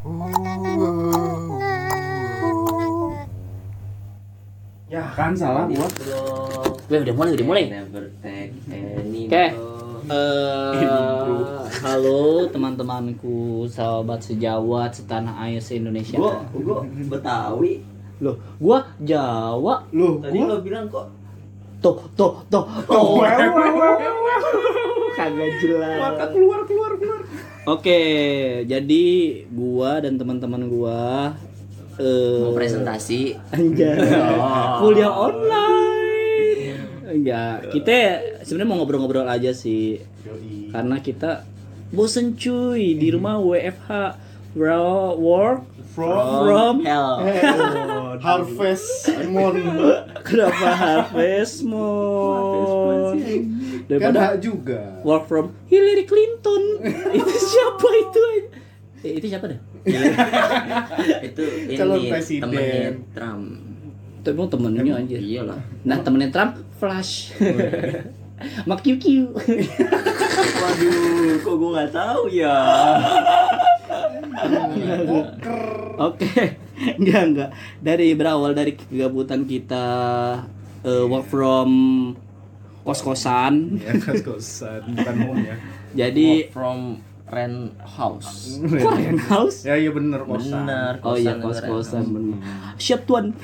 Ya kan salah gua. Weh, udah mulai, udah mulai. Oke. bro. Eh, halo teman-temanku, sahabat sejawat setanah air se-Indonesia. Gua gua Betawi. Loh, gua Jawa. Loh, Tadi gua lo bilang kok Toh, toh, toh, toh. Kagak jelas. Maka keluar keluar keluar. Oke, jadi gua dan teman-teman gua eh mau presentasi. Anjay. Oh. Kuliah online. Enggak, kita sebenarnya mau ngobrol-ngobrol aja sih. Karena kita bosen cuy di rumah WFH bro work From, from Hell. Harvest Moon. kenapa Harvest Moon Kan daripada hak juga. work from Hillary Clinton itu siapa itu eh, itu siapa dah Itu ini Calon presiden. temennya Trump. itu emang temennya aja Iyalah. nah temennya Trump Flash Mak QQ Waduh, kok gua nggak tahu ya. Oke, enggak enggak. Dari berawal dari kegabutan kita eh, work from kos-kosan. Ya kos-kosan bukan home ya. Jadi from rent house. Korean house. Ya iya bener kosan. Bener. Oh iya kosan kos-kosan rent bener. Siap tuan.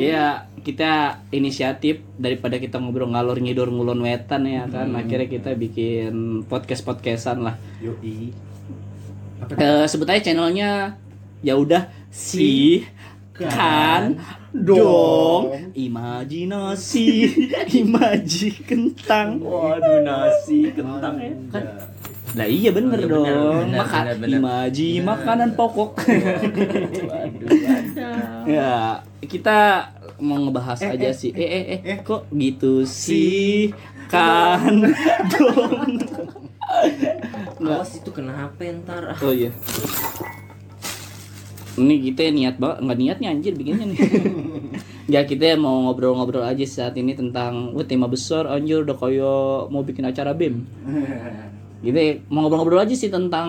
Iya, kita inisiatif daripada kita ngobrol ngalor ngidur ngulon wetan ya kan. Akhirnya kita bikin podcast-podcastan lah. Yoi. Apa Eh sebut aja channelnya. Ya udah si kan dong. imajinasi. Imaji kentang. Waduh, nasi kentang. Ya. kan lah iya bener Oh, iya, dong. bener, bener, Maka- bener, bener. imaji makanan pokok. Waduh, ya kita mau ngebahas aja sih eh eh eh, eh. kok gitu sih kan dong Awas itu kenapa ntar? Oh iya. Ini kita niat banget, nggak niatnya anjir bikinnya nih. ya kita mau ngobrol-ngobrol aja saat ini tentang wah tema besar anjir udah kayak mau bikin acara BEM. Gitu mau ngobrol-ngobrol aja sih tentang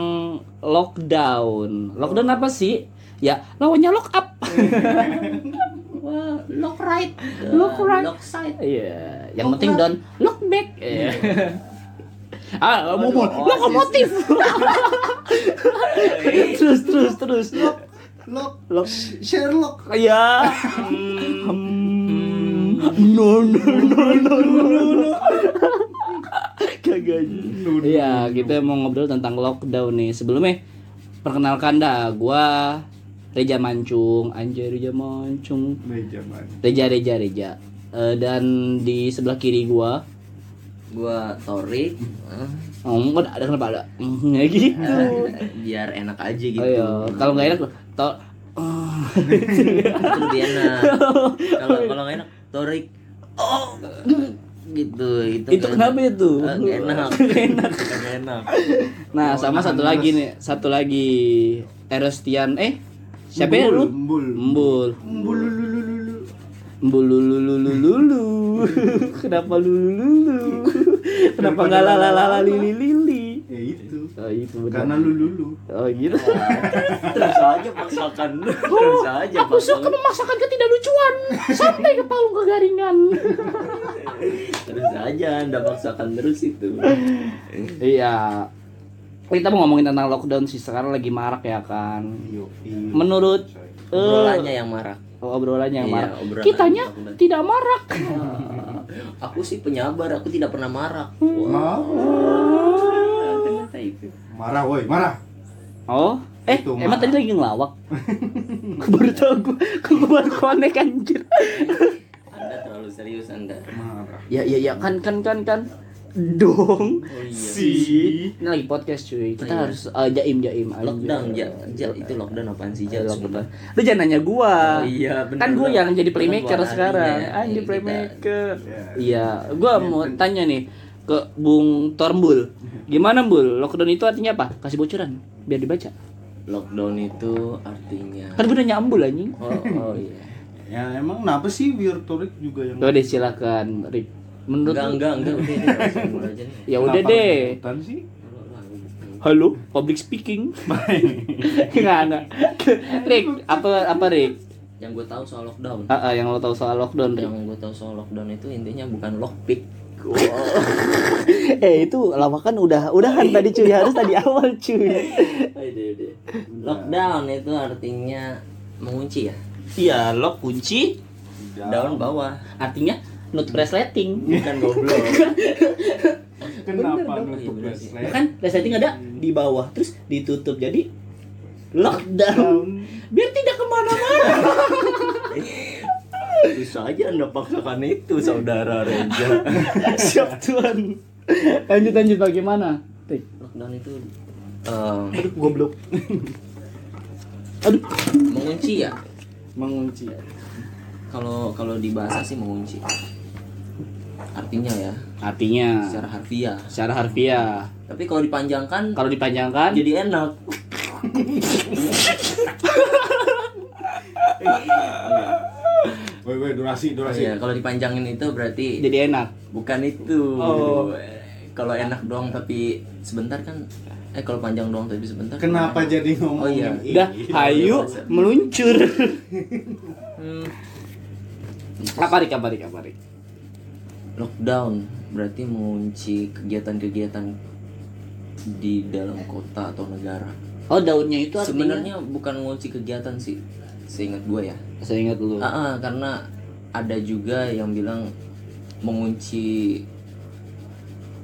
lockdown. Lockdown apa sih? Ya lawannya lock up. Wah, lock right, lock right, Lock side. Iya, yang penting don't look back. Iya. ah, mau mau lokomotif. terus terus terus. Lock Lock. Sherlock. Iya. Hmm. No no no no no no. Kagak. Iya, kita mau ngobrol tentang lockdown nih. Sebelumnya perkenalkan dah, gua Reja Mancung, anjay Reja Mancung. Meja man. Reja Reja Reja. Eh, dan di sebelah kiri gua Gua Torik. Oh, enggak ada kenapa ada? Ya gitu. Biar enak aja gitu. Oh iya, kalau nggak enak to itu lebih enak. Kalau kalau nggak enak, Torik. Oh, gitu. Itu, itu kenapa itu? Ah, nggak enak. Nggak enak. Nggak enak. Nah, sama satu lagi nih, satu lagi Erostian eh siapa ya lu? Embul. Embul. Embul lulu lulu lulu. Embul lulu lulu lulu. Kenapa lulu lulu? Kenapa nggak lala lala lili lili? Ya itu. Oh itu benar. Karena lulu lulu. Oh gitu. Terus aja paksakan. Terus aja Aku suka memaksakan ketidaklucuan sampai ke palung kegaringan. Terus aja Anda paksakan terus itu. Iya. Kita mau ngomongin tentang lockdown sih sekarang lagi marak ya kan. Menurut eh, Obrolannya yang marah. oh, obrolannya yang Iya, marak. obrolan Kitanya tidak marak. Aku sih penyabar, aku tidak pernah marah. Mau. Ternyata itu. Marah woi, marah. Oh, eh Itu emang marah. tadi lagi ngelawak. Baru tau gue, gue baru konek anjir. Anda terlalu serius Anda. Marah. Ya ya ya kan kan kan kan. Dong. Oh iya. Si. Ini lagi podcast cuy. Kita Oh, iya. harus uh, jaim jaim aja. Lockdown, ja, ja, itu lockdown apaan sih, Ja? Lockdown. Lu jangan nanya gua. Oh, iya, bener, kan gua bener. yang jadi playmaker sekarang. Anjir Iya, playmaker. Ya. Iya, gua mau tanya nih ke Bung Tormbul. Gimana, Bul? Lockdown itu artinya apa? Kasih bocoran biar dibaca. Lockdown itu artinya Kan gua nanya Ambul anjing. Oh, oh iya. Ya emang kenapa sih biar Torik juga yang Udah deh silakan, Rik. Menurut Enggak, enggak, enggak, udah. Ya udah deh. Halo, public speaking. Enggak, enggak. Rick, apa apa Rick? yang gue tahu soal lockdown Ah, ah, yang lo tahu soal lockdown, yang gue tahu soal lockdown itu intinya bukan lockpick eh, itu lawakan udah udahan tadi cuy, harus tadi awal cuy. lockdown itu artinya mengunci ya Iya, lock kunci daun bawah artinya not resleting. bukan goblok Kenapa nutup resleting? Kan resleting ada di bawah, terus ditutup jadi lockdown. Biar tidak ke mana-mana. bisa aja anda paksakan itu saudara Reza Siap Tuhan. Lanjut lanjut bagaimana? Rick. lockdown itu eh, Aduh, goblok. Aduh. mengunci ya Mengunci. kalau kalau di bahasa sih mengunci artinya ya Artinya secara harfiah secara harfiah. tapi kalau dipanjangkan Kalau dipanjangkan jadi enak Woi, woi, durasi, durasi. Iya, kalau dipanjangin itu berarti jadi enak. bukan itu. Oh. Kalau enak doang tapi sebentar kan eh kalau panjang doang tapi sebentar. Kenapa kan- jadi ngomong Oh iya. Udah, hayu meluncur. Hmm, apa Rik, apa Rik, apa Rik? Lockdown berarti mengunci kegiatan-kegiatan di dalam kota atau negara. Oh, daunnya itu artinya Sebenarnya bukan mengunci kegiatan sih, seingat gue ya. saya ingat dulu. Ah, ah, karena ada juga yang bilang mengunci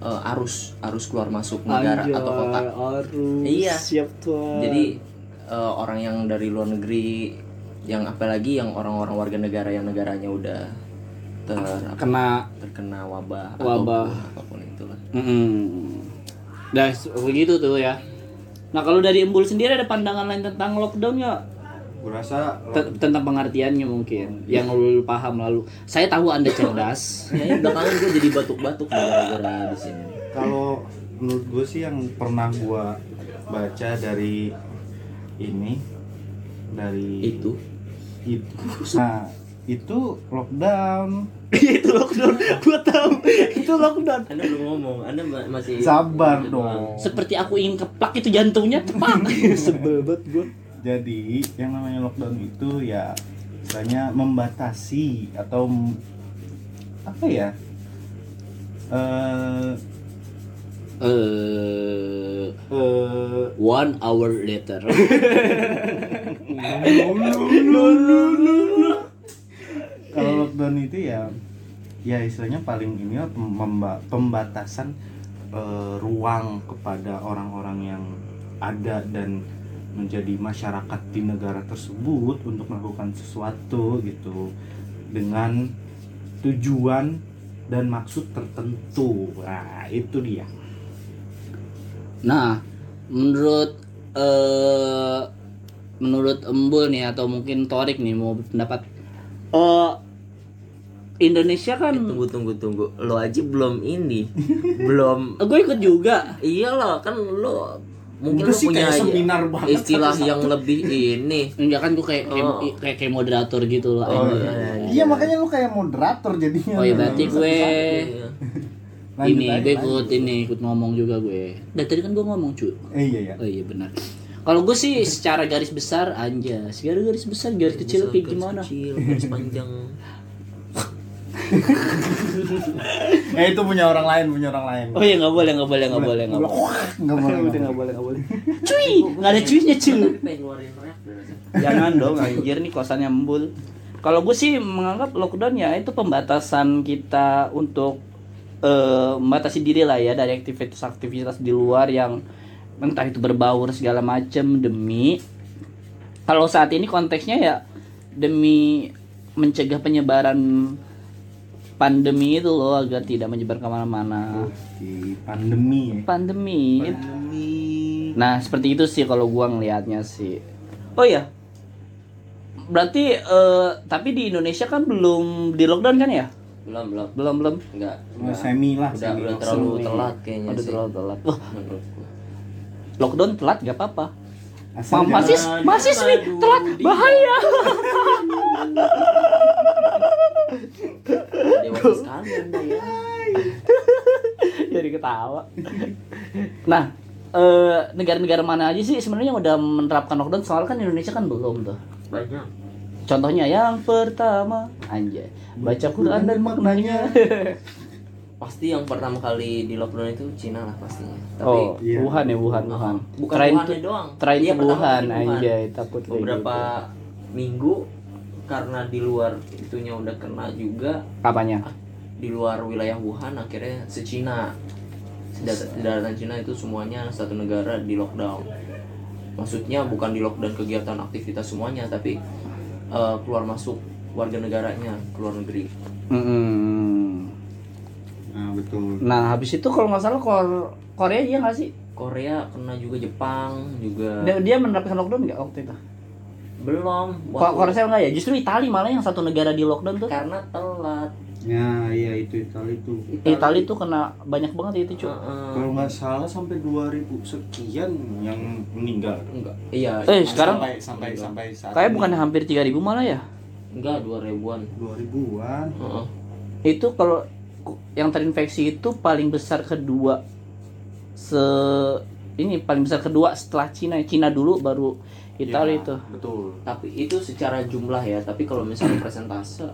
eh, arus arus keluar masuk negara atau kota. Arus. Iya. Siap tuh. Jadi eh, orang yang dari luar negeri, yang apalagi yang orang-orang warga negara yang negaranya udah ter kena terkena wabah, Wabah. ataupun apa pun itulah. Mm Dah begitu tuh ya. Nah kalau dari Embul sendiri ada pandangan lain tentang lockdown nggak? Gua rasa T- tentang pengertiannya mungkin yang lu paham lalu. Saya tahu anda cerdas. Kayaknya belakangan gue jadi batuk-batuk gara-gara di sini. kalau menurut gue sih yang pernah gua baca dari ini dari Itu itu nah itu lockdown itu lockdown. Gua tahu itu lockdown. Anda belum ngomong, Anda ma- masih sabar dong Seperti aku ingin keplak itu jantungnya cepak. Sebel banget gua. jadi yang namanya lockdown itu ya istilahnya membatasi atau apa ya eh Eh, eh one hour later. kalau lockdown itu ya ya istilahnya paling ini pembatasan eh, ruang kepada orang-orang yang ada dan menjadi masyarakat di negara tersebut untuk melakukan sesuatu gitu dengan tujuan dan maksud tertentu. Nah itu dia. Nah, menurut eh menurut Embul nih atau mungkin Torik nih mau pendapat eh Indonesia kan Eh, tunggu tunggu tunggu. Lo aja belum ini. belum gue ikut juga. iyalah kan lo mungkin Udah lo sih punya kayak seminar banget istilah satu-satu. yang lebih ini. Enggak kan gue kayak kayak, Oh. kayak, kayak moderator gitu lah. Oh, Ini. iya. iya makanya lu kayak moderator jadinya Oh iya berarti gue Iya. Lanjut ini gue lanjut. ikut ini ikut ngomong juga gue. Dari tadi kan gue ngomong cuy. eh, iya ya Oh iya benar. Kalau gue sih secara garis besar aja. Secara garis besar garis kecil kayak Garis gimana? Kecil, garis panjang. eh itu punya orang lain punya orang lain Oh iya nggak boleh nggak boleh nggak boleh nggak boleh. nggak boleh nggak boleh nggak boleh. Cuy nggak ada cuynya cuy. Jangan dong anjir nih kosannya embul. Kalau gue sih menganggap lockdown ya itu pembatasan kita untuk eh, membatasi diri lah ya dari aktivitas-aktivitas di luar yang entah itu berbaur segala macem demi kalau saat ini konteksnya ya demi mencegah penyebaran pandemi itu loh agar tidak menyebar ke mana-mana Oke, pandemi ya pandemi pandemi Nah, seperti itu sih kalau gua ngelihatnya sih. Oh iya. Berarti eh, tapi di Indonesia kan belum di lockdown kan ya? Belum, belum. Belum belum. Enggak. Oh, semi lah Udah, semi udah terlalu Semi. telat kayaknya Udah sih. terlalu telat. Wah, Menurut gua. Lockdown telat gak apa-apa. Masih masih nih aduh, telat dia. bahaya. Dewasa sekali Anda ya. Jadi ketawa. Nah, eh, negara-negara mana aja sih sebenarnya yang udah menerapkan lockdown soalnya kan Indonesia kan belum tuh banyak contohnya yang pertama anjay baca Quran dan maknanya pasti yang pertama kali di lockdown itu Cina lah pastinya. Tapi oh iya. Wuhan ya Wuhan Wuhan. Bukan Terain Wuhan tuh- doang. terain Iya, Wuhan anjay takut beberapa gitu. minggu karena di luar itunya udah kena juga. Apanya? Di luar wilayah Wuhan akhirnya se Cina. Daratan Cina itu semuanya satu negara di lockdown. Maksudnya bukan di lockdown kegiatan aktivitas semuanya tapi eh, keluar masuk warga negaranya keluar negeri. Mm-mm. Nah betul. Nah habis itu kalau nggak salah Kor- Korea iya nggak sih? Korea kena juga Jepang juga. Dia, dia menerapkan lockdown nggak waktu itu? Belum. Kok Korea nggak ya? Justru Italia malah yang satu negara di lockdown tuh. Karena telat. Ya iya itu Italia itu Italia tuh kena banyak banget itu cuy Heeh. kalau nggak salah sampai 2000 sekian yang meninggal. Enggak iya. Eh, sekarang- sampai sampai sampai saat kayak bukan hampir 3000 malah ya? Enggak dua ribuan. 2000-an Heeh. itu kalau yang terinfeksi itu paling besar kedua se ini paling besar kedua setelah Cina. Cina dulu baru Italia Ya, itu. betul. Tapi itu secara jumlah ya tapi kalau misalnya presentase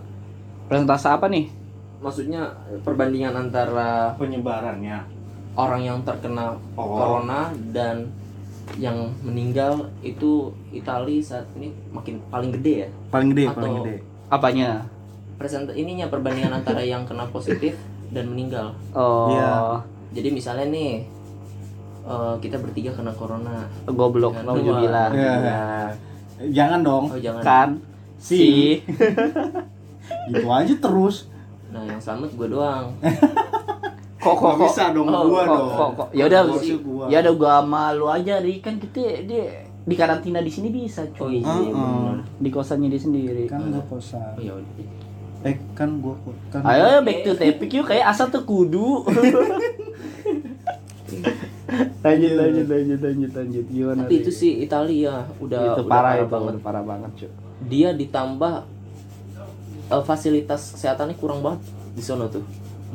presentase apa nih? Maksudnya perbandingan antara penyebarannya. orang yang terkena Oh. corona dan yang meninggal itu Italia saat ini makin paling gede ya? Paling gede Atau- paling gede. Apanya present ininya perbandingan antara yang kena positif dan meninggal. Oh. Iya. jadi misalnya nih eh, kita bertiga kena corona. Goblok Yang nauzubillah dua. Iya. Iya. jangan dong. Oh jangan. Kan? Si. Gitu aja terus. Nah yang selamat gue doang. Kok kok kok? bisa dong Oh, gua kok dong. kok kok? Ya udah ya udah gua sama lu aja Ri. Kan kita dia di karantina di sini bisa oh cuy iya Heeh. benar di kosannya dia sendiri. Kan gua kosan. Oh ya udah eh kan gua kan ayo ayo, back to topic yuk. Kayak asal tuh kudu. Lanjut lanjut lanjut lanjut lanjut. Gimana tapi itu sih Italia udah itu udah parah itu banget. udah parah banget cuy dia ditambah eh, fasilitas kesehatannya kurang banget di sana tuh.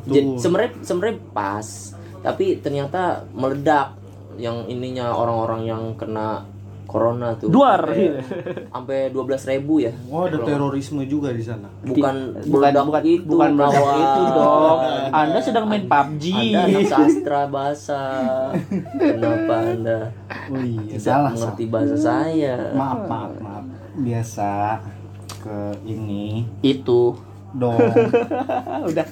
Jadi sebenarnya sebenarnya pas, tapi ternyata meledak. Yang ininya orang-orang yang kena corona tuh. duar Sampai- Sampai 12.000 ribu ya. oh ada terorisme juga di sana Bukan bukan bukan itu, bukan meledak kawan. itu dong anda sedang main PUBG Anda anak sastra bahasa. Kenapa Anda oh iya tidak salah mengerti salah. bahasa saya? maaf maaf maaf biasa ke ini itu dong udah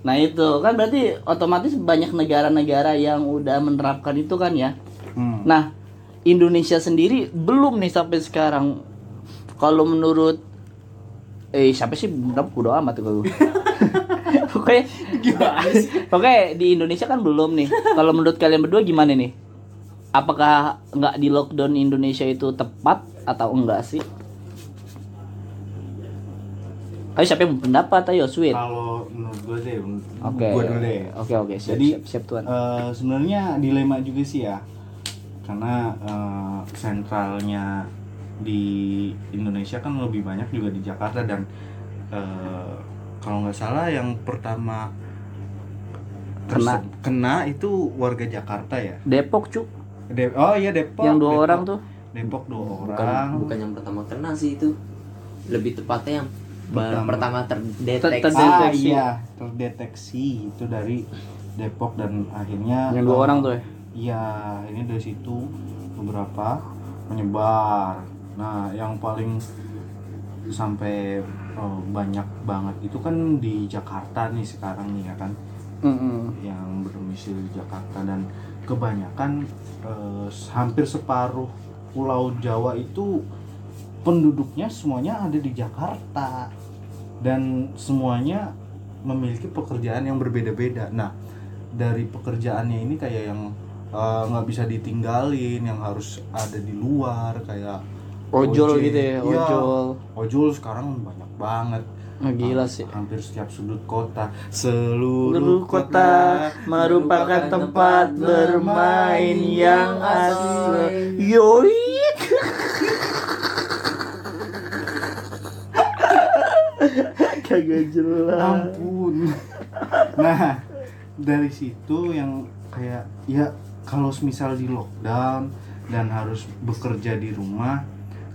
nah itu kan berarti otomatis banyak negara-negara yang udah menerapkan itu kan ya Hmm. nah Indonesia sendiri belum nih sampai sekarang. Kalau menurut eh siapa sih? Udah udah amat tuh gue oke oke di Indonesia kan belum nih. Kalau menurut kalian berdua gimana nih? Apakah nggak di lockdown Indonesia itu tepat atau enggak sih? Ayo siapa yang berpendapat? Ayo sweet. Kalau menurut gue deh Oke. gue dulu deh. Oke oke. Siap Jadi, siap, siap tuan. Eh, sebenarnya dilema juga sih ya karena eh, sentralnya di Indonesia kan lebih banyak juga di Jakarta dan eh, kalau nggak salah yang pertama Kena. kena itu warga Jakarta ya Depok cu, De- oh iya Depok yang dua Depok. orang tuh. Depok dua Bukan orang bukan yang pertama kena sih itu. Lebih tepatnya yang Pertama. pertama terdeteksi. Ter- ah terdeteksi. iya terdeteksi itu dari Depok dan akhirnya Yang dua eh, orang tuh ya. Iya, ini dari situ beberapa menyebar. Nah, yang paling sampai eh, banyak banget itu kan di Jakarta nih sekarang nih ya kan, Mm-mm. yang berdomisili di Jakarta dan kebanyakan eh, hampir separuh Pulau Jawa itu penduduknya semuanya ada di Jakarta dan semuanya memiliki pekerjaan yang berbeda-beda. Nah, dari pekerjaannya ini kayak yang eh, nggak bisa ditinggalin, yang harus ada di luar kayak Ojol Ojek. gitu ya, Iya. ojol. ojol sekarang banyak banget. Nah, gila sih. Hampir setiap sudut kota, seluruh Seluruh kota merupakan tempat bermain yang asli. Yoi. Kagak jelas. ampun nah dari situ yang kayak ya kalau misal di lockdown dan harus bekerja di rumah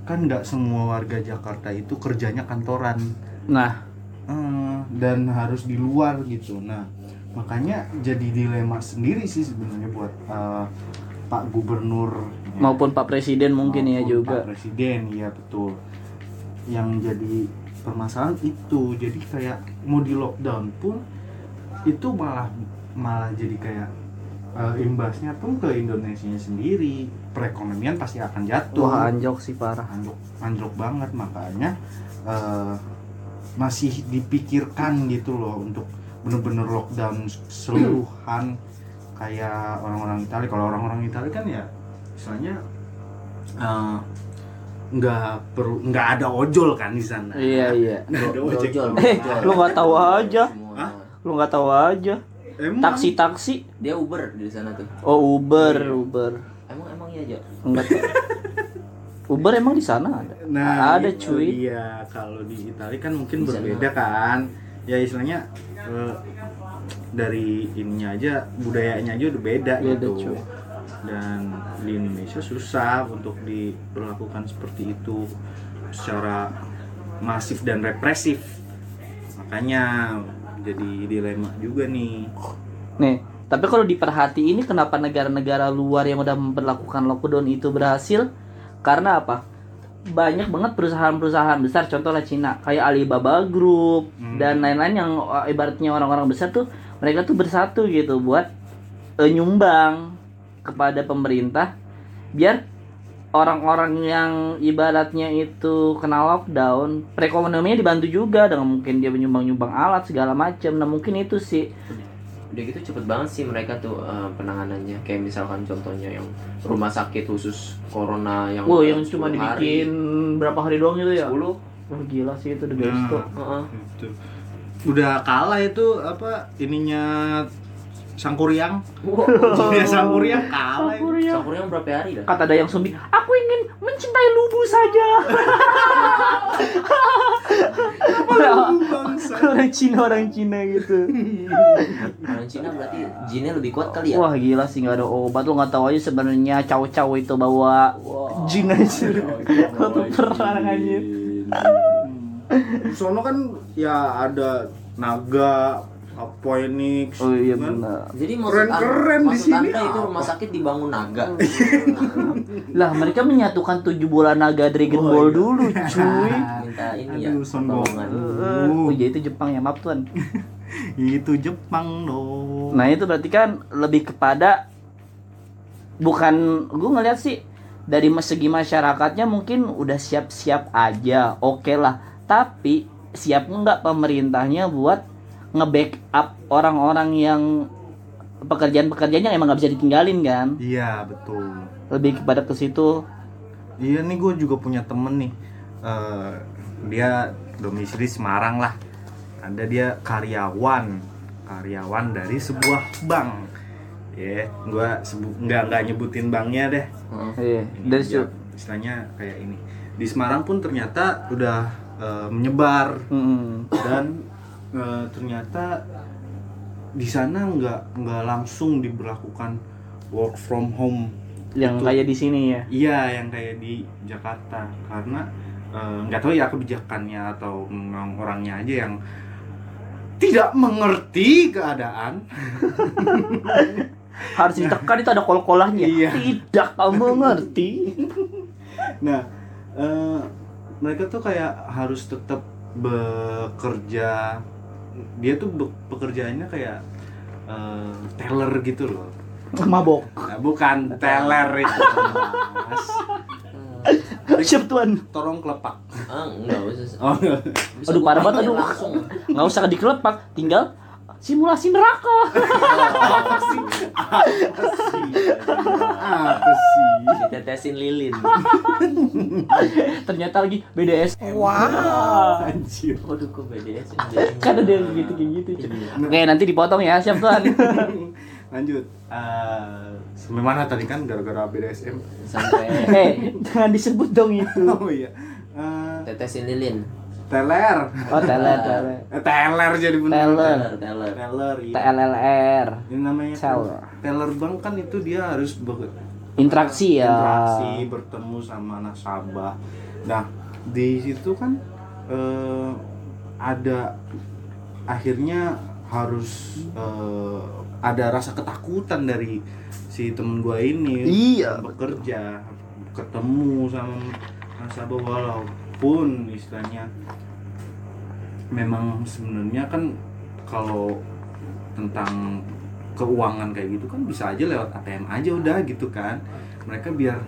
kan nggak semua warga Jakarta itu kerjanya kantoran Nah, Eh, dan harus di luar gitu nah makanya jadi dilema sendiri sih sebenarnya buat eh, Pak Gubernur ya. maupun Pak Presiden mungkin ya maupun juga. Pak Presiden ya betul yang jadi permasalahan itu jadi kayak mau di lockdown pun itu malah malah jadi kayak eh, imbasnya pun ke Indonesia sendiri perekonomian pasti akan jatuh Wah, anjok sih parah. anjlok anjlok banget makanya eh, masih dipikirkan gitu loh untuk bener-bener lockdown seluruhan kayak orang-orang Italia kalau orang-orang Italia kan ya misalnya eh, nggak perlu nggak ada ojol kan di sana Iya, iya. nggak ada ojek Brojol, Eh, lu nggak tahu aja. Hah? Lu nggak tahu aja. Emang? Taksi-taksi. Dia Uber di sana tuh. Oh, Uber, Uber. Emang emang iya aja. Enggak. Uber emang di sana ada. Nah, ada itu cuy. Iya, kalau di Italia kan mungkin Di sana. berbeda kan. Ya istilahnya eh, dari ininya aja budayanya aja udah beda, Beda, gitu. cuy. Dan di Indonesia susah untuk diberlakukan seperti itu secara masif dan represif. Makanya jadi dilema juga nih. Nih, tapi kalau diperhatiin ini kenapa negara-negara luar yang udah memperlakukan lockdown itu berhasil? Karena apa? Banyak banget perusahaan-perusahaan besar, contohnya Cina, kayak Alibaba Group Hmm. dan lain-lain yang uh, ibaratnya orang-orang besar tuh mereka tuh bersatu gitu buat eh, nyumbang kepada pemerintah biar orang-orang yang ibaratnya itu kena lockdown, perekonomiannya dibantu juga dengan mungkin dia menyumbang-nyumbang alat segala macam. Nah, mungkin itu sih Udah gitu cepet banget sih mereka tuh eh, penanganannya. Kayak misalkan contohnya yang rumah sakit khusus corona yang Wow, udah yang cuma 10 hari. dibikin berapa hari doang itu ya? 10. Wah, gila sih itu the best tuh. Heeh. Itu. Udah kalah itu apa ininya Sangkuriang. Wow. Ya Sangkuriang kalah. Sampurnya. Sakurnya berapa hari dah? Kata Dayang Sumbi, aku ingin mencintai lubu saja. Bangsa. orang Cina orang Cina gitu. Orang Cina berarti jinnya lebih kuat kali ya? Wah gila sih nggak ada obat lo nggak tahu aja sebenarnya caw-caw itu bawa Wow. jin aja. Waktu perang aja. Sono kan ya ada naga, Phoenix. Oh iya kan? benar. Jadi maksud Keren-keren anda, di sini anda itu apa? rumah sakit dibangun naga. Lah mereka menyatukan tujuh bola naga Dragon Oh, Ball iya. dulu cuy. Minta ini ya Aduh, pertolongan. Goku. Oh iya itu Jepang ya maaf tuan. Itu Jepang dong. Nah itu berarti kan lebih kepada bukan gue ngeliat sih dari segi masyarakatnya mungkin udah siap-siap aja, oke lah. Tapi siap nggak pemerintahnya buat nge-backup orang-orang yang pekerjaan-pekerjaan yang emang nggak bisa ditinggalin kan? Iya, betul. Lebih kepada ke situ. Iya nih gue juga punya temen nih Eh, Dia domisili Semarang lah Ada dia karyawan Karyawan dari sebuah bank Ya, gue sebu- nggak nggak nyebutin banknya deh Heeh. Iya, dari dia, istilahnya kayak ini di Semarang pun ternyata udah eh, menyebar Mm-mm. dan eh, ternyata di sana nggak nggak langsung diberlakukan work from home yang Itu. kayak di sini ya. Iya, yang kayak di Jakarta karena eh, nggak tahu ya kebijakannya atau memang orangnya aja yang tidak mengerti keadaan. Harus ditekan itu ada kol-kolahnya. Iya. Tidak mengerti. Nah, eh, mereka tuh kayak harus tetap bekerja. Dia tuh pekerjaannya kayak eh, teller gitu loh. Mabok. Nah, bukan teller itu. Mas. Siap tuan. Tolong kelepak. Ah, enggak usah. Oh, Aduh, parah banget, aduh. Langsung. nggak usah dikelepak tinggal simulasi neraka apa sih? Apa sih? Ditetesin lilin. ternyata lagi BDS Wah, anjir. Waduh kok BDS kan ada yang gitu kayak gitu oke nanti dipotong ya siap tuan Lanjut. Eh, sampai mana tadi kan gara-gara BDSM? sampai eh jangan disebut dong itu Oh iya. Eh, tetesin lilin. Teler Oh, teler, teler. eh, teler jadi bener Teler. Teller, teller. teler iya. TLLR. ini namanya Teller. teller bank kan itu dia harus ber- Interaksi ya. interaksi bertemu sama nasabah nah di situ kan eh, ada akhirnya harus eh, ada rasa ketakutan dari si temen gua ini Iya, bekerja ketemu sama nasabah walaupun istilahnya memang sebenarnya kan kalau tentang keuangan kayak gitu kan bisa aja lewat ATM aja udah gitu kan mereka biar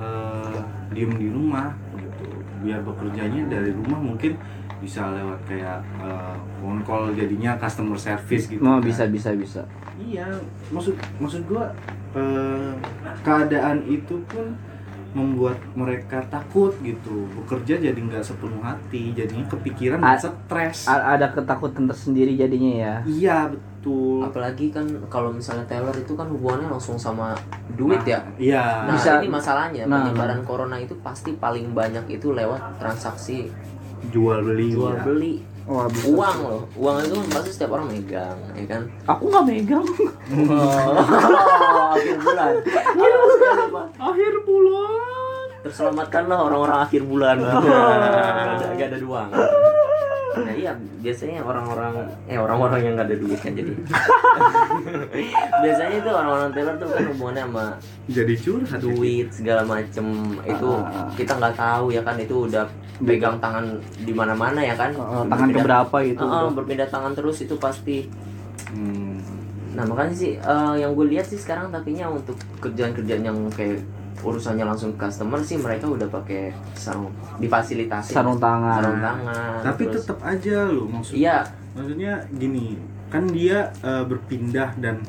eh, diem di rumah gitu biar bekerjanya dari rumah mungkin bisa lewat kayak eh, phone call jadinya customer service gitu Oh, kan. bisa bisa bisa. iya maksud maksud gua eh, keadaan itu pun membuat mereka takut gitu bekerja jadi nggak sepenuh hati jadinya kepikiran dan A- stres A- ada ketakutan tersendiri jadinya ya. iya betul apalagi kan kalau misalnya teller itu kan hubungannya langsung sama duit ya iya nah Bisa- ini masalahnya nah. penyebaran corona itu pasti paling banyak itu lewat transaksi jual beli jual ya. beli Wah, bisa. uang loh uang itu kan pasti setiap orang megang ya kan Aku nggak megang. oh, akhir bulan Akhir bulan. terselamatkanlah orang-orang akhir bulan gak ada gak ada uang nah iya biasanya orang-orang eh orang-orang yang gak ada duit kan jadi biasanya itu orang-orang teller tuh kan hubungannya sama jadi curhat ya. duit segala macem itu Ah. kita nggak tahu ya kan itu udah pegang tangan di mana-mana ya kan Oh, tangan Berpindah- keberapa itu? Heeh, berpindah tangan terus itu pasti Hmm. nah makanya sih eh, yang gue lihat sih sekarang tapinya untuk kerjaan-kerjaan yang kayak urusannya langsung ke customer sih mereka udah pakai sarung difasilitasi Sarung tangan. sarung tangan tapi terus- tetap aja loh maksud iya maksudnya gini kan dia eh, berpindah dan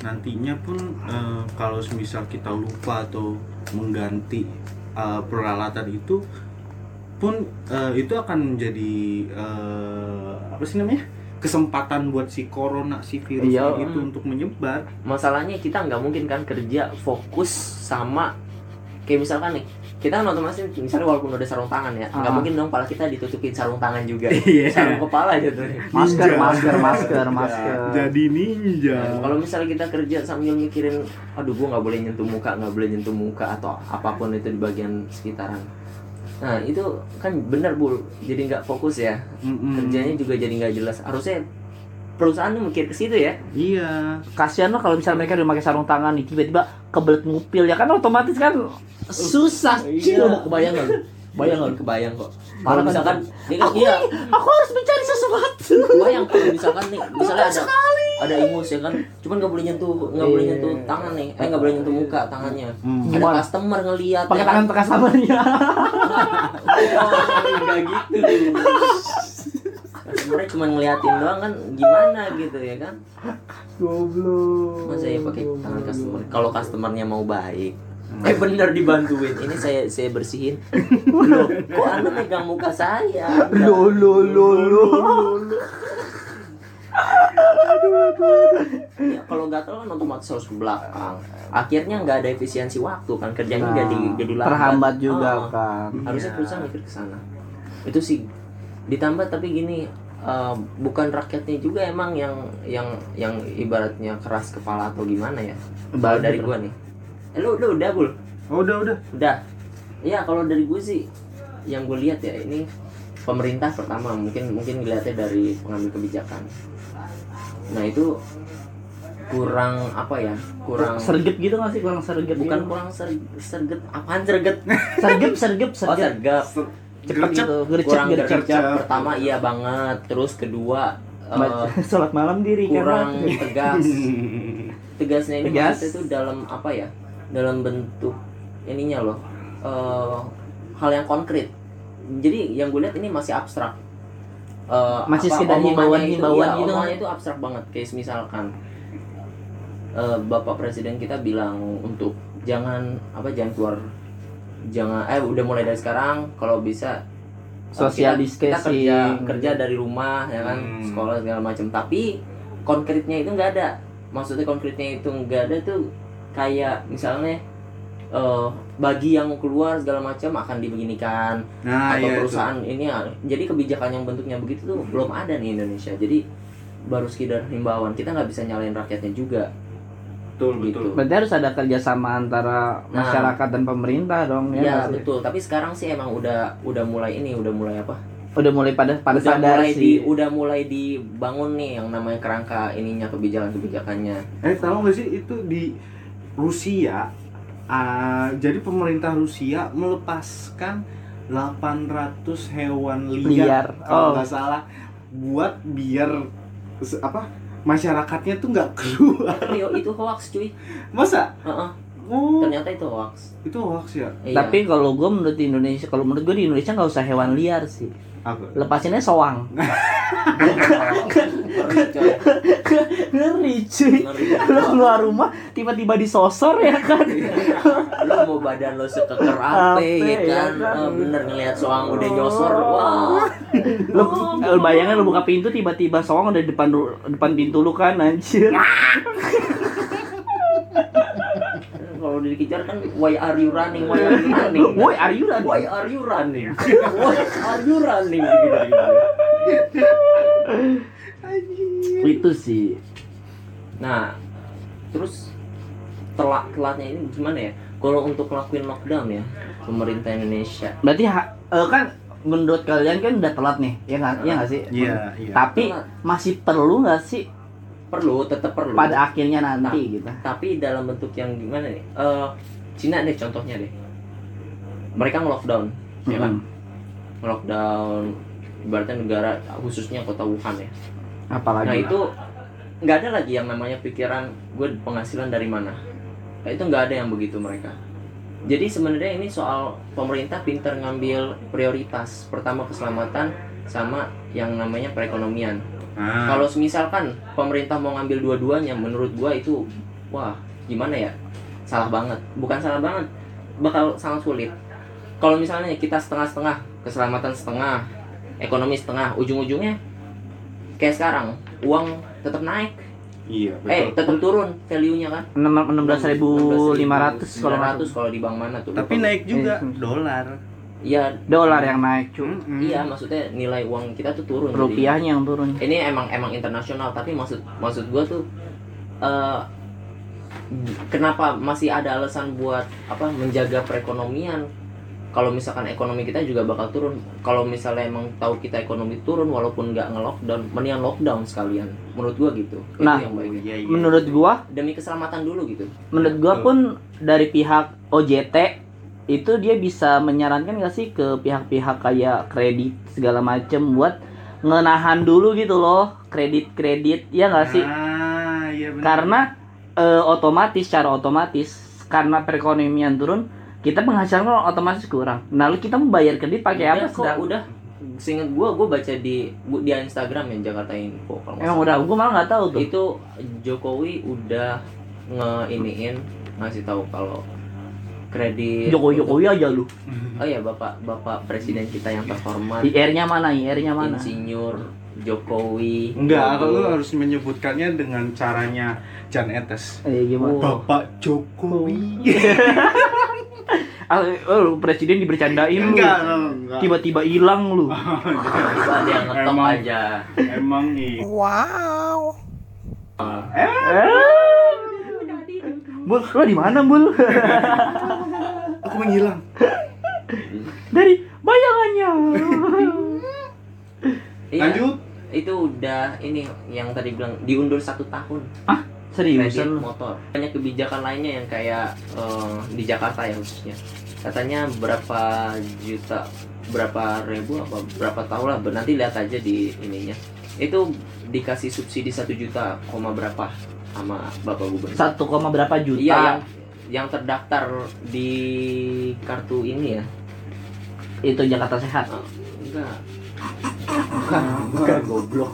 nantinya pun eh, kalau misal kita lupa atau mengganti eh, peralatan itu pun eh, itu akan menjadi eh, apa sih namanya kesempatan buat si corona si virus Iya. itu untuk menyebar masalahnya kita nggak mungkin kan kerja fokus sama kayak misalkan nih kita kan otomatis misalnya walaupun udah sarung tangan ya nggak Ah. mungkin dong kepala kita ditutupin sarung tangan juga Iya. sarung kepala gitu Masker, Ninja. masker, masker, masker. jadi ninja Nah, kalau misalnya kita kerja sambil mikirin aduh gua nggak boleh nyentuh muka nggak boleh nyentuh muka atau apa pun itu di bagian sekitaran nah itu kan benar bul jadi nggak fokus ya Mm-mm. kerjanya juga jadi nggak jelas harusnya perusahaan tuh mikir ke situ ya iya Kasihan loh kalau misalnya mereka udah pakai sarung tangan nih tiba-tiba kebelet ngupil ya kan otomatis kan susah. Iya, Cil. udah kebayang lu? Bayang lu? kebayang kok. Kalau kan? misalkan, ini kan Aku, iya, aku harus mencari sesuatu. kebayang kalau misalkan nih, misalnya ada ada ingus ya kan, cuman nggak boleh nyentuh, nggak boleh Iya. nyentuh tangan nih, eh nggak boleh nyentuh muka tangannya. Hmm. Ada customer ngeliat Pakai ya tangan kan? bekas sabarnya. Oh, nggak gitu. Customernya cuma ngeliatin doang kan, gimana gitu ya kan? Goblok. Masa ya pakai tangan customer? Kalau customernya mau baik, Eh bener dibantuin. Ini saya saya bersihin. Loh, kok anda megang muka saya? Lo lo lo lo. Ya, kalau gatel kan otomatis harus ke belakang. Akhirnya nggak ada efisiensi waktu kan kerjanya Nah, jadi jadi lambat. terhambat juga Ah, kan. Harusnya Iya. perusahaan mikir ke sana. Itu sih ditambah tapi gini eh, bukan rakyatnya juga emang yang yang yang ibaratnya keras kepala atau gimana ya. Kalau dari gua nih. Eh, lu lu udah bul? oh, udah udah Udah. Iya kalau dari gue sih yang gue lihat ya ini pemerintah pertama mungkin mungkin ngeliatnya dari pengambil kebijakan. Nah itu kurang apa ya? Kurang Sergep gitu nggak sih kurang sergep bukan gitu? kurang ser, serget apaan serget? sergep sergep Oh sergep cepet gitu gercep Kurang gercep gercep. gercep. Pertama iya banget. Terus kedua eh, sholat malam diri kan kurang tegas. Tegasnya ini Tegas. maksudnya itu dalam apa ya? Dalam bentuk ininya loh. eh, hal yang konkret. Jadi yang gue lihat ini masih abstrak. Eh, Masih apa, sekedar omongannya himbauan-himbauan itu, gitu. omongannya itu abstrak banget. Kayak misalkan eh, Bapak Presiden kita bilang untuk jangan apa jangan keluar jangan eh udah mulai dari sekarang kalau bisa Social kita, kita kerja kerja dari rumah ya kan? Hmm. sekolah segala macam. Tapi konkretnya itu nggak ada. Maksudnya konkretnya itu nggak ada tuh kayak misalnya eh, bagi yang keluar segala macam akan dibeginikan. Nah atau iya itu. perusahaan ini ya jadi kebijakan yang bentuknya begitu tuh belum ada nih Indonesia. Jadi baru sekedar himbauan. Kita nggak bisa nyalain rakyatnya juga betul betul gitu Berarti harus ada kerjasama antara Nah. masyarakat dan pemerintah dong ya. ya betul tapi sekarang sih emang udah udah mulai ini udah mulai apa Udah mulai pada pada udah sadar mulai sih. di udah mulai dibangun nih yang namanya kerangka ininya kebijakan kebijakannya Eh tahu nggak sih itu di Rusia ah, jadi pemerintah Rusia melepaskan 800 hewan liar, Liar. kalau Oh. nggak salah buat biar apa masyarakatnya tuh nggak keluar. Rio itu hoax cuy. Masa? Heeh, oh. Ternyata itu hoax. Itu hoax ya? Iya. Tapi kalau gue menurut Indonesia, kalau menurut gue di Indonesia nggak usah hewan liar sih. Apa Lepasinnya soang. Ngeri, cuy. Lo keluar rumah tiba-tiba disosor ya kan. lu mau badan lo sekeker apa Ape, ya ya kan, kan? Eh, bener ngeliat soang udah nyosor wah Lo, lo bayangin lo buka pintu tiba-tiba soang udah di depan depan pintu lu kan anjir. kalau dikejar kan why are you running why are you running Woi, are you ready? why are you running why are you running gitu, gitu. Itu sih. nah terus telat telatnya ini gimana ya kalau untuk ngelakuin lockdown ya pemerintah Indonesia Berarti ha- eh, kan menurut kalian kan udah telat nih, ya nggak? Iya nggak sih? iya iya Tapi Telat. masih perlu nggak sih perlu tetap perlu. Pada akhirnya nanti gitu? tapi dalam bentuk yang gimana nih? Eh Cina deh contohnya deh. Mereka nge-lockdown ya kan? Mm-mm. nge-lockdown ibaratnya negara khususnya kota Wuhan ya. Apalagi. nah itu nggak ada lagi yang namanya pikiran gue penghasilan dari mana? Nah, itu nggak ada yang begitu mereka. Jadi sebenarnya ini soal pemerintah pinter ngambil prioritas. Pertama keselamatan sama yang namanya perekonomian Ah, kalau misalkan pemerintah mau ngambil dua-duanya menurut gua itu wah gimana ya? Salah banget. Bukan salah banget bakal sangat sulit. Kalau misalnya kita setengah-setengah keselamatan setengah ekonomi setengah ujung-ujungnya kayak sekarang uang tetap naik. Iya eh tetap turun value-nya kan? Enam belas ribu lima ratus kalau nggak 900 kalau di bank mana tuh? Tapi Lupa. naik juga Eh, dolar iya dolar yang naik cu Mm-mm. iya maksudnya nilai uang kita tuh turun jadi- rupiahnya yang turun. Ini emang emang internasional tapi maksud maksud gua tuh eh kenapa masih ada alasan buat apa menjaga perekonomian? Kalau misalkan ekonomi kita juga bakal turun. Kalau misalnya emang tahu kita ekonomi turun walaupun nggak nge-lockdown mendingan lockdown sekalian. Menurut gua gitu. Nah, itu yang baik iya, iya. menurut gua demi keselamatan dulu gitu. menurut gua pun dari pihak OJT itu dia bisa menyarankan gak sih ke pihak-pihak kayak kredit segala macem buat ngenahan dulu gitu loh kredit-kredit ya gak sih? Ah iya benar. Karena eh, otomatis secara otomatis karena perekonomian turun kita penghasilan otomatis kurang. Lalu kita membayar kredit pakai apa Udah kok sedang udah. Seinget gua gua baca di di Instagram yang Jakarta Info kalau emang udah? Gua malah nggak tahu tuh. Itu Jokowi udah ngeiniin ngasih tahu kalau kredit. Jokowi Jokowi aja lu. Oh ya bapak bapak presiden kita yang terhormat. IR-nya mana? IR-nya mana? Insinyur Jokowi. Enggak Widodo. lu harus menyebutkannya dengan caranya Jan Etes. Eh gimana? Bapak Jokowi. Oh, lu presiden dibercandain lu. Enggak enggak tiba-tiba hilang lu. Tiba ada yang ngetop Emang. aja. emang nih Eh. Bul, lo di mana, Bul? aku menghilang. Dari bayangannya. Iya, lanjut. itu udah ini yang tadi bilang diundur satu tahun. Seriusan lu? motor. Banyak kebijakan lainnya yang kayak eh, di Jakarta ya khususnya. Katanya berapa juta berapa ribu apa berapa tahun lah nanti lihat aja di ininya. Itu dikasih subsidi satu juta koma berapa sama bapak gubernur. Satu koma berapa juta? iya yang yang terdaftar di kartu ini ya. Itu Jakarta Sehat. enggak. Bukan bukan goblok.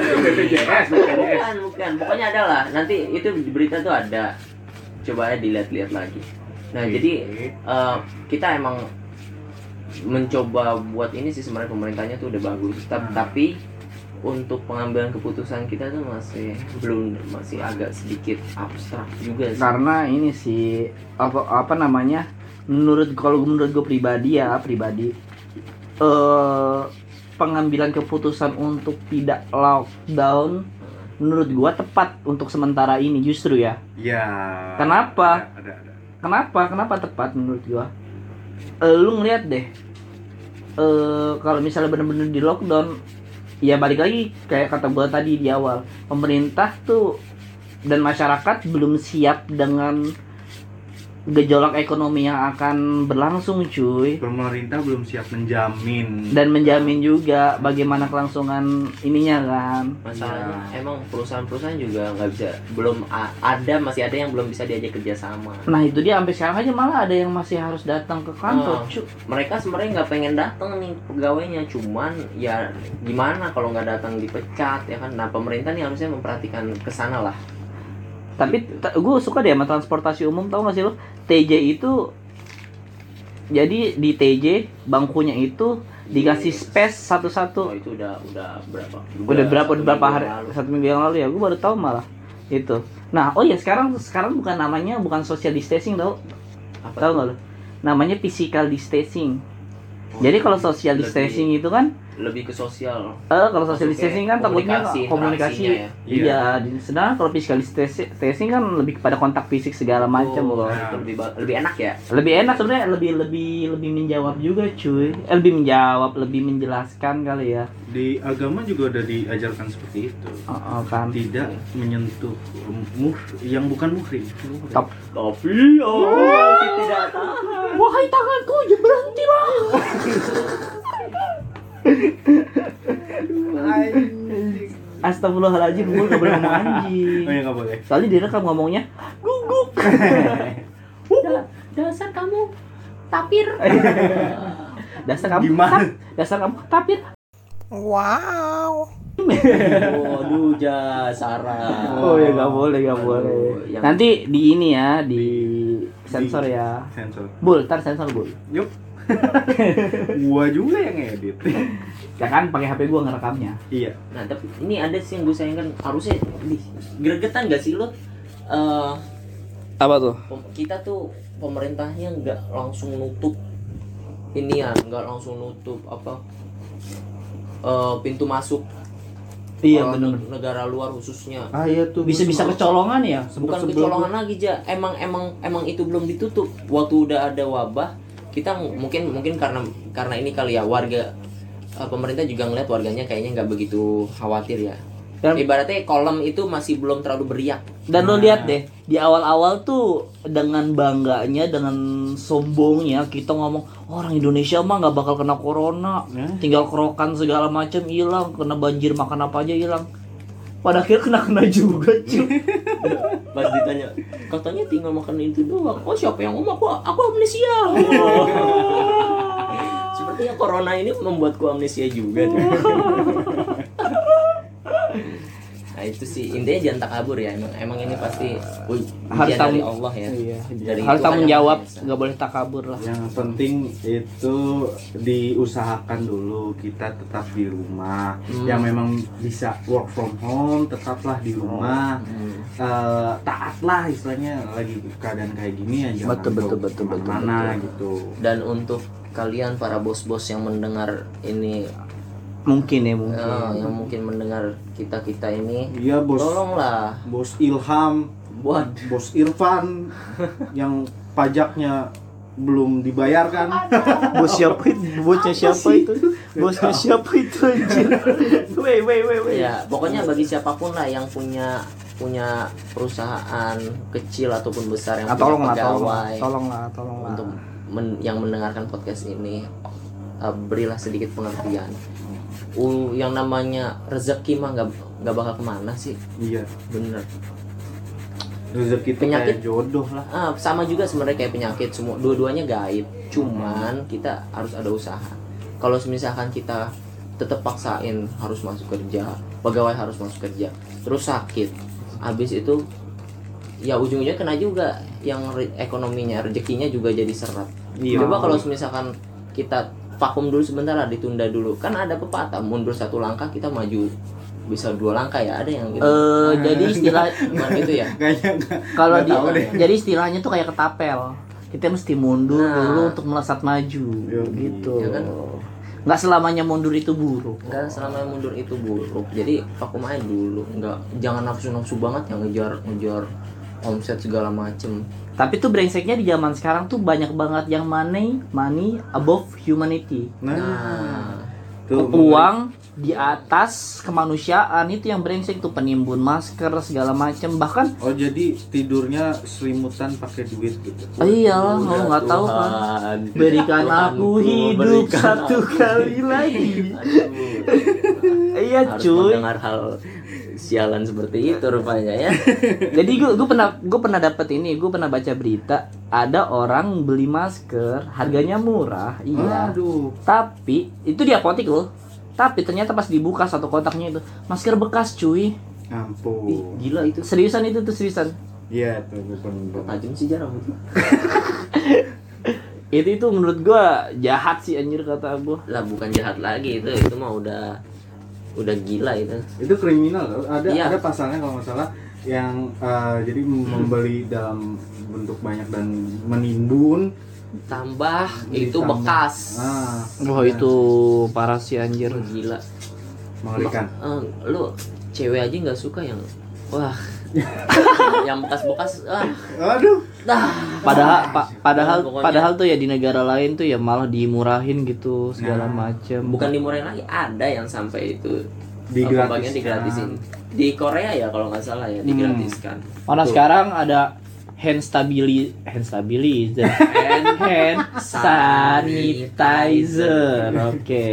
BPJS bukan bukan. Pokoknya ada lah. Nanti itu di berita tuh ada. Coba aja dilihat-lihat lagi. Nah jadi eh, kita emang mencoba buat ini sih sebenarnya pemerintahnya tuh udah bagus. Ta- Hmm. tapi untuk pengambilan keputusan kita tuh masih belum masih agak sedikit abstrak juga sih. karena ini sih apa apa namanya menurut kalau menurut gue pribadi ya pribadi eh pengambilan keputusan untuk tidak lockdown menurut gua tepat untuk sementara ini justru ya ya Kenapa? ada, ada, ada. kenapa kenapa tepat menurut gua Eh, lu ngeliat deh eh kalau misalnya bener-bener di lockdown ya balik lagi kayak kata gua tadi di awal. Pemerintah tuh dan masyarakat belum siap dengan gejolak ekonomi yang akan berlangsung cuy. Pemerintah belum siap menjamin. Dan menjamin juga bagaimana kelangsungan ininya kan. Masalahnya Iya. emang perusahaan-perusahaan juga nggak bisa belum ada masih ada yang belum bisa diajak kerjasama. Nah itu dia sampai sekarang aja malah ada yang masih harus datang ke kantor Oh. cuy. mereka sebenarnya nggak pengen datang nih pegawainya cuman ya gimana kalau nggak datang dipecat ya kan? Nah pemerintah nih harusnya memperhatikan ke sana lah. Tapi gue suka deh sama transportasi umum tau gak sih lo TJ itu jadi di TJ bangkunya itu dikasih space oh satu-satu itu udah udah berapa? Udah berapa satu udah berapa hari lalu. satu minggu yang lalu ya? Gue baru tahu malah itu. Nah oh ya sekarang sekarang bukan namanya bukan social distancing tau. Apa tahu nggak lo namanya physical distancing. Oh, jadi kalau social lebih- distancing itu kan lebih ke sosial. Eh kalau social distancing kan takutnya komunikasi, ya. iya di- sedangkan kalau physical distancing kan lebih kepada kontak fisik segala macam Oh, loh itu lebih lebih enak ya? Lebih enak sebenarnya lebih lebih lebih menjawab juga cuy. Eh, lebih menjawab lebih menjelaskan kali ya. Di agama juga udah diajarkan seperti itu. Oh, oh, kan. Tidak menyentuh muh yang bukan muhrim. Tap- tapi oh tidak. Tahan wahai tanganku jangan berhentilah Astagfirullahaladzim, gue gak boleh ngomong anjing. Oh ya nggak boleh. Soalnya direkam ngomongnya Guguk Da- dasar kamu tapir. Dasar kamu gimana? Dasar kamu tapir. Waduh jasara. Oh ya gak boleh, gak Aduh, boleh. yang- Nanti di ini ya, di sensor ya. sensor. Bul, ntar sensor bul. Yuk gua juga yang edit Ya kan pakai HP gua ngerekamnya iya Nah, tapi ini ada sih yang gue sayangkan harusnya di gregetan gak sih lo? Eh, Apa tuh? kita tuh pemerintahnya nggak langsung nutup ini ya, nggak langsung nutup apa eh, pintu masuk Iya eh, bener negara luar khususnya. ah iya tuh Bisa-bisa kecolongan ya Bukan kecolongan lagi ja, emang emang emang itu belum ditutup. Waktu udah ada wabah, kita ng- mungkin mungkin karena karena ini kali ya warga eh, pemerintah juga ngeliat warganya kayaknya nggak begitu khawatir ya. Dan- Ibaratnya kolam itu masih belum terlalu beriak. Dan lo lihat deh, di awal-awal tuh dengan bangganya, dengan sombongnya kita ngomong orang Indonesia mah nggak bakal kena corona, Ya. tinggal kerokan segala macam hilang, kena banjir makan apa aja hilang. Pada akhirnya kena kena juga cuy. Pas ditanya, katanya tinggal makan itu doang. Oh siapa yang ngomong? Aku, aku amnesia. Sepertinya corona ini membuatku amnesia juga. Nah itu sih intinya jangan takabur ya emang emang ini pasti uj- Harus dari Allah ya. Iya, Dari harus tanggung jawab, nggak boleh takabur lah. yang penting itu diusahakan dulu kita tetap di rumah Hmm. yang memang bisa work from home tetaplah di rumah Hmm. Eh, taatlah istilahnya lagi keadaan kayak gini ya jangan Betul, betul, betul, betul, mana betul. gitu Dan untuk kalian para bos-bos yang mendengar ini, Mungkin ya mungkin. eh, yang mungkin mendengar kita kita ini, iya bos tolonglah bos Ilham buat bos Irfan yang pajaknya belum dibayarkan Bos siapa itu? Bosnya siapa itu? Bosnya siapa itu anjir? Wei, wei, wei. ya pokoknya bagi siapa pun lah yang punya punya perusahaan kecil ataupun besar yang Ah, tolong lah, punya tolong lah, pegawai tolong lah, tolong lah. untuk men- yang mendengarkan podcast ini uh, berilah sedikit pengertian uh, yang namanya rezeki mah nggak nggak bakal ke mana sih. Iya. Bener. Rezeki itu Penyakit. kayak jodoh lah. Ah, sama juga sebenarnya kayak penyakit. Semua dua-duanya gaib. Cuman kita harus ada usaha. Kalau misalkan kita tetap paksain harus masuk kerja pegawai harus masuk kerja terus sakit habis itu ya ujung-ujungnya kena juga. Yang re- ekonominya rezekinya juga jadi seret Iya. coba kalau misalkan kita vakum dulu sebentar lah ditunda dulu. Kan ada pepatah mundur satu langkah kita maju. Bisa dua langkah ya ada yang gitu. Eh, jadi istilah Bukan gitu ya? Nggak kalau nggak di jadi istilahnya tuh kayak ketapel. Kita mesti mundur Nah. dulu untuk melesat maju Yo, gitu. Iya kan? nggak selamanya mundur itu buruk. Enggak selama mundur itu buruk. Jadi vakum aja dulu. Nggak jangan nafsu nafsu banget yang ngejar ngejar omset segala macem tapi tuh brengseknya di zaman sekarang tuh banyak banget yang money money above humanity. Nah, nah. Tuh uang di atas kemanusiaan itu yang brengsek tuh penimbun masker segala macem. Bahkan oh jadi tidurnya selimutan pakai duit gitu? Oh iya lo nggak tahu kan berikan aku hidup satu kali lagi. Iya harus cuy. mendengar hal sialan seperti itu rupanya ya. Jadi gue gue pernah gue pernah dapet ini gue pernah baca berita ada orang beli masker harganya murah iya. Aduh. Tapi itu di apotik loh tapi ternyata pas dibuka satu kotaknya itu masker bekas cuy. Ih, ampun gila itu. Seriusan itu tuh seriusan? Iya tuh bukan tajam sih jarang itu? Itu itu menurut gua jahat sih anjir kata gua. Lah bukan jahat lagi itu. Itu mah udah udah gila itu. Itu kriminal loh. ada Iya. ada pasalnya kalau nggak salah yang eh, jadi membeli dalam bentuk banyak dan menimbun tambah itu Ditambah. bekas. Ah wah itu parah sih anjir. Gila. Mengerikan. Eh, lu cewek aja nggak suka yang wah. Yang bekas-bekas ah. Aduh dah. Padahal pa- padahal Pokoknya- padahal tuh ya di negara lain tuh ya malah dimurahin gitu segala Nah. macem. Bukan dimurahin lagi ada yang sampai itu apa bagian digratisin. Di Korea ya kalau nggak salah ya digratiskan. Mana sekarang ada hand stabili hand stabilizer hand hand sanitizer. Oke.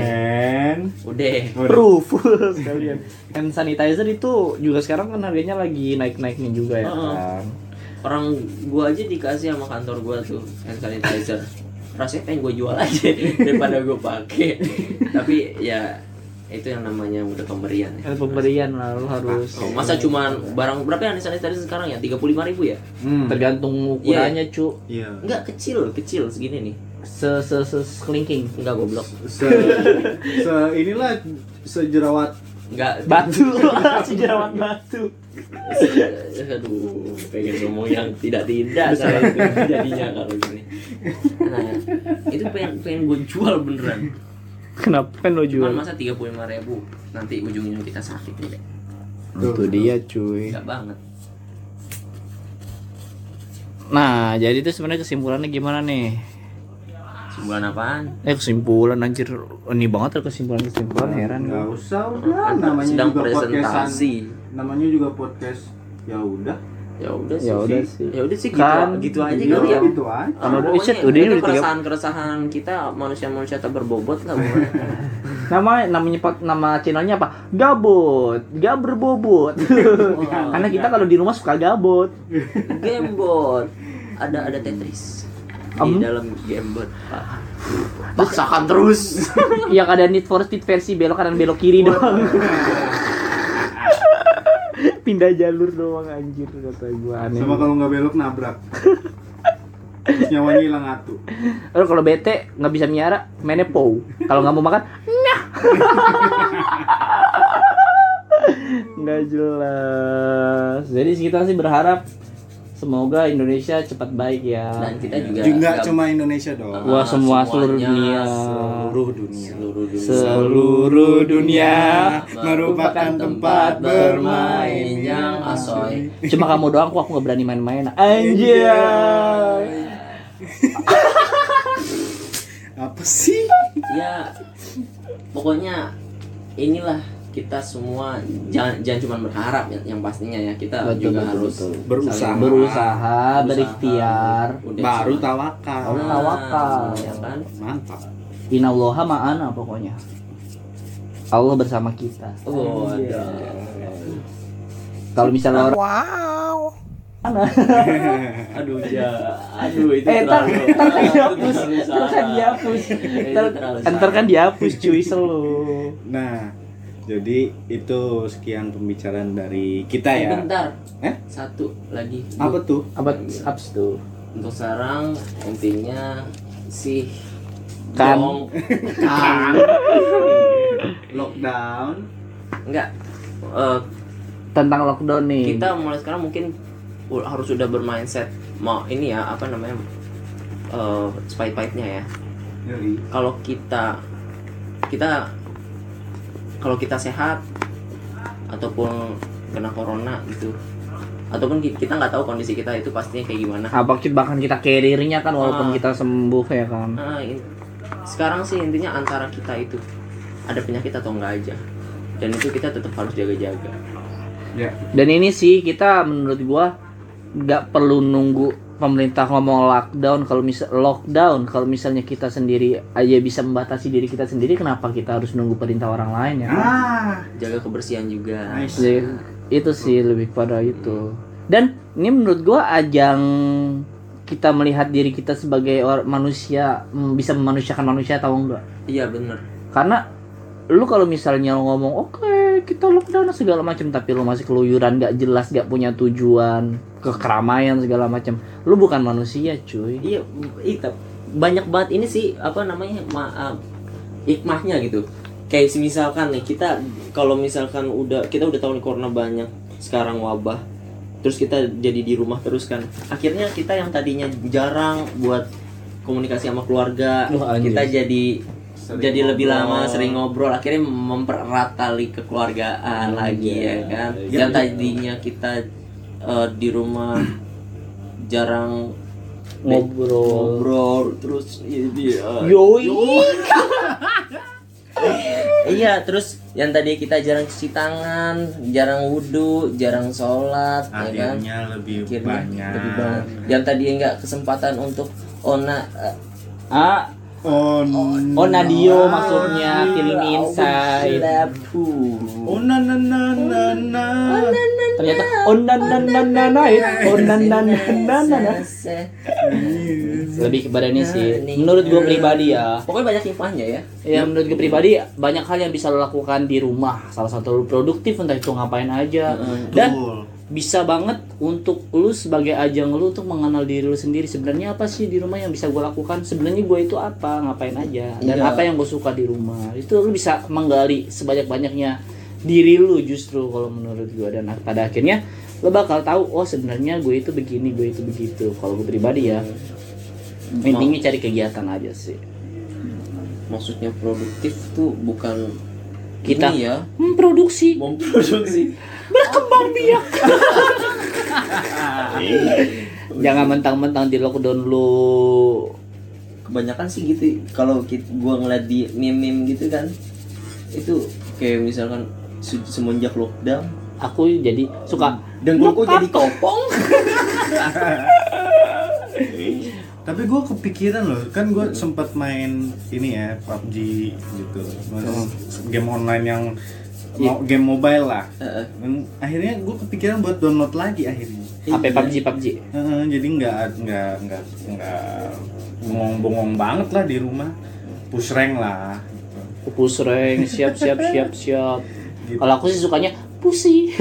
And udah. Proof. Sekalian. Hand sanitizer itu juga sekarang kan harganya lagi naik naiknya juga ya Heeh. kan? Orang gua aja dikasih sama kantor gua tuh hand sanitizer. Rasanya pengen gua jual aja daripada gua pakai. Tapi ya itu yang namanya udah pemberian ya. Ada pemberian lalu harus. Oh, masa cuman barang berapa ya hand sanitizer sekarang ya? 35.000 ribu ya? Hmm. tergantung ukurannya cu iya. Enggak kecil kecil segini nih. Se se se kelingking enggak goblok. Se, se inilah sejerawat enggak batu. Sejerawat batu. Aduh pengen ngomong yang tidak tidak saya itu jadinya kalau gini. Nah itu pengen pengen gue jual beneran kenapa kan lo jual? Cuman masa 35.000 ribu nanti ujungnya kita sakit nih itu dia cuy. Enggak banget. Nah jadi itu sebenarnya kesimpulannya gimana nih? Sebulan apaan? Eh kesimpulan anjir. Ini banget ya kesimpulan kesimpulan. Heran nggak gue usah udah. Kan namanya sedang juga presentasi. namanya juga podcast. Ya udah ya udah sih ya udah sih. Ya udah sih gitu, Kan, gitu aja Iya, kali ya. Gitu aja. Pokoknya Iset, udah ini keresahan keresahan kita manusia manusia tak berbobot lah nama namanya nama channelnya apa? Gabut. Gak berbobot. Karena kita kalau di rumah suka gabut. Gamebot ada ada Tetris. Di dalam gamebot Ah. paksakan terus. yang ada Need for Speed versi belok kanan belok kiri doang pindah jalur doang anjir kata gua. Aneh sama kalau nggak belok nabrak. Terus nyawanya hilang atu. Lalu kalau bete nggak bisa miara mainnya pow kalau nggak mau makan nyah. Nggak jelas. Jadi kita sih berharap semoga Indonesia cepat baik ya. Dan kita juga juga cuma Indonesia dong. Wah, semua seluruh dunia. seluruh dunia. Seluruh dunia. Seluruh dunia merupakan tempat bermain yang asoy. cuma kamu doang kok aku nggak berani main-main. Anjay. Apa sih? Ya pokoknya inilah kita semua jangan jangan cuma berharap ya, yang pastinya ya kita Betul, juga betul, harus betul. Berusaha. berusaha berikhtiar. baru tawakal. Baru tawakal. ya kan? Mantap. Inalloha ma'ana pokoknya. Allah bersama kita. Oh ada. Kalau misalnya orang aduh ya aduh itu eh ntar terlalu- ntar kan dihapus. ntar kan dihapus. Ntar, kan dihapus cuy selalu. Nah jadi itu sekian pembicaraan dari kita Eh, ya. bentar. Eh? Satu lagi. Apa tuh? Apa apps tuh. Untuk sekarang intinya sih Kan. Dong. lockdown. Enggak. Eh, tentang lockdown nih. kita mulai sekarang mungkin harus sudah bermindset. Mau ini ya apa namanya eh pahit-pahitnya ya. Kalau kita kita kalau kita sehat ataupun kena corona gitu. Ataupun ki- kita nggak tahu kondisi kita itu pastinya kayak gimana. Apa kita bahkan kita carrier-nya kan walaupun Ah. kita sembuh ya kan. Nah, in- sekarang sih intinya antara kita itu ada penyakit atau enggak aja. Dan itu kita tetap harus jaga-jaga. Ya. Dan ini sih kita menurut gua nggak perlu nunggu pemerintah ngomong lockdown kalau misal lockdown kalau misalnya kita sendiri aja bisa membatasi diri kita sendiri kenapa kita harus nunggu perintah orang lain ya? Ah. Jaga kebersihan juga. Nice. Jadi, itu sih lebih pada itu. Dan ini menurut gua ajang kita melihat diri kita sebagai or- manusia bisa memanusiakan manusia atau enggak? Iya bener. Karena lu kalau misalnya lu ngomong oke kita lockdown segala macam tapi lu masih keluyuran nggak jelas nggak punya tujuan ke keramaian segala macam lu bukan manusia cuy. Iya itu banyak banget ini sih apa namanya maaf hikmahnya gitu. Kayak misalkan nih kita kalau misalkan udah kita udah tahu nih corona banyak sekarang wabah terus kita jadi di rumah terus kan. Akhirnya kita yang tadinya jarang buat komunikasi sama keluarga Wah, anjir. kita jadi Sering jadi lebih ngobrol. lama sering ngobrol akhirnya mempererat tali kekeluargaan lagi ya kan? Iya. yang tadinya kita eh, di rumah jarang ngobrol. ngobrol terus uh, yoi. Iya terus yang tadi kita jarang cuci tangan jarang wudhu jarang sholat ya kan? Akhirnya lebih Akhirnya banyak. lebih banyak. Yang tadi nggak kesempatan untuk ona eh, ah on oh Nadio maksudnya feeling inside oh na na na na na ternyata oh na na na na na oh na na na na na lebih kepada ini sih menurut gue pribadi ya pokoknya banyak hikmahnya ya Ya menurut gue pribadi banyak hal yang bisa lo lakukan di rumah. Salah satu lu produktif entah itu ngapain aja. Dan Betul. Bisa banget untuk lu sebagai ajang lu untuk mengenal diri lu sendiri. Sebenarnya apa sih di rumah yang bisa gue lakukan? Sebenarnya gue itu apa? Ngapain aja? Dan Iya. apa yang gue suka di rumah? Itu lu bisa menggali sebanyak banyaknya diri lu justru kalau menurut gue dan pada akhirnya lo bakal tahu oh sebenarnya gue itu begini gue itu begitu. Kalau gue pribadi ya intinya cari kegiatan aja sih. Maksudnya produktif tuh bukan Kita- ya. memproduksi. Memproduksi berkembang biak. Jangan mentang-mentang di lockdown lu. Kebanyakan sih gitu kalau gua ngeliat di meme-meme gitu kan itu kayak misalkan se- semenjak lockdown. Aku jadi suka dengkulku jadi kopong tapi gue kepikiran loh kan gue sempat main ini ya PUBG gitu. Game online yang mau game mobile lah. Heeh. Dan akhirnya gue kepikiran buat download lagi akhirnya. Apa PUBG PUBG? Heeh, jadi nggak nggak nggak nggak bongong-bongong banget lah di rumah. Push rank lah. Gitu. push rank siap siap siap siap. Gitu. kalau aku sih sukanya pusi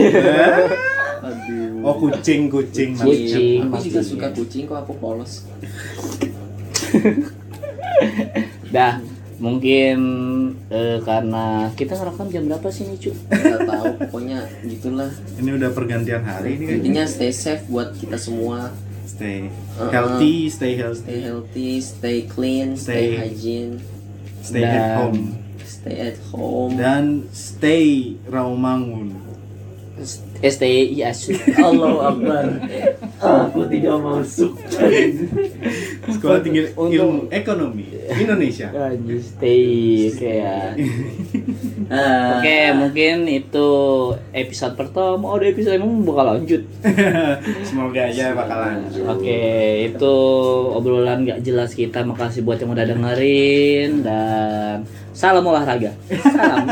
aduh. Oh kucing kucing Kucing. aku juga suka kucing kok aku polos. Dah mungkin eh, karena kita ngerekam jam berapa sih nih cu nggak tahu pokoknya gitulah. Ini udah pergantian hari ini kan? Intinya stay safe buat kita semua. Stay healthy stay healthy. Stay healthy stay clean stay, Stay- hygiene. stay at Dan- home. Stay at home. Dan stay Rawamangun STI asu Allah Akbar. Aku tidak masuk. Sekolah tinggi ilmu ekonomi Indonesia. Anjir, stay kayak Ah, Oke, mungkin itu episode pertama. Oh, ada episode emang bakal lanjut. semoga aja bakal lanjut. Oke, itu obrolan gak jelas kita. Makasih buat yang udah dengerin. Dan salam olahraga. Salam.